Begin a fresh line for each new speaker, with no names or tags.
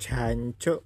Jancuk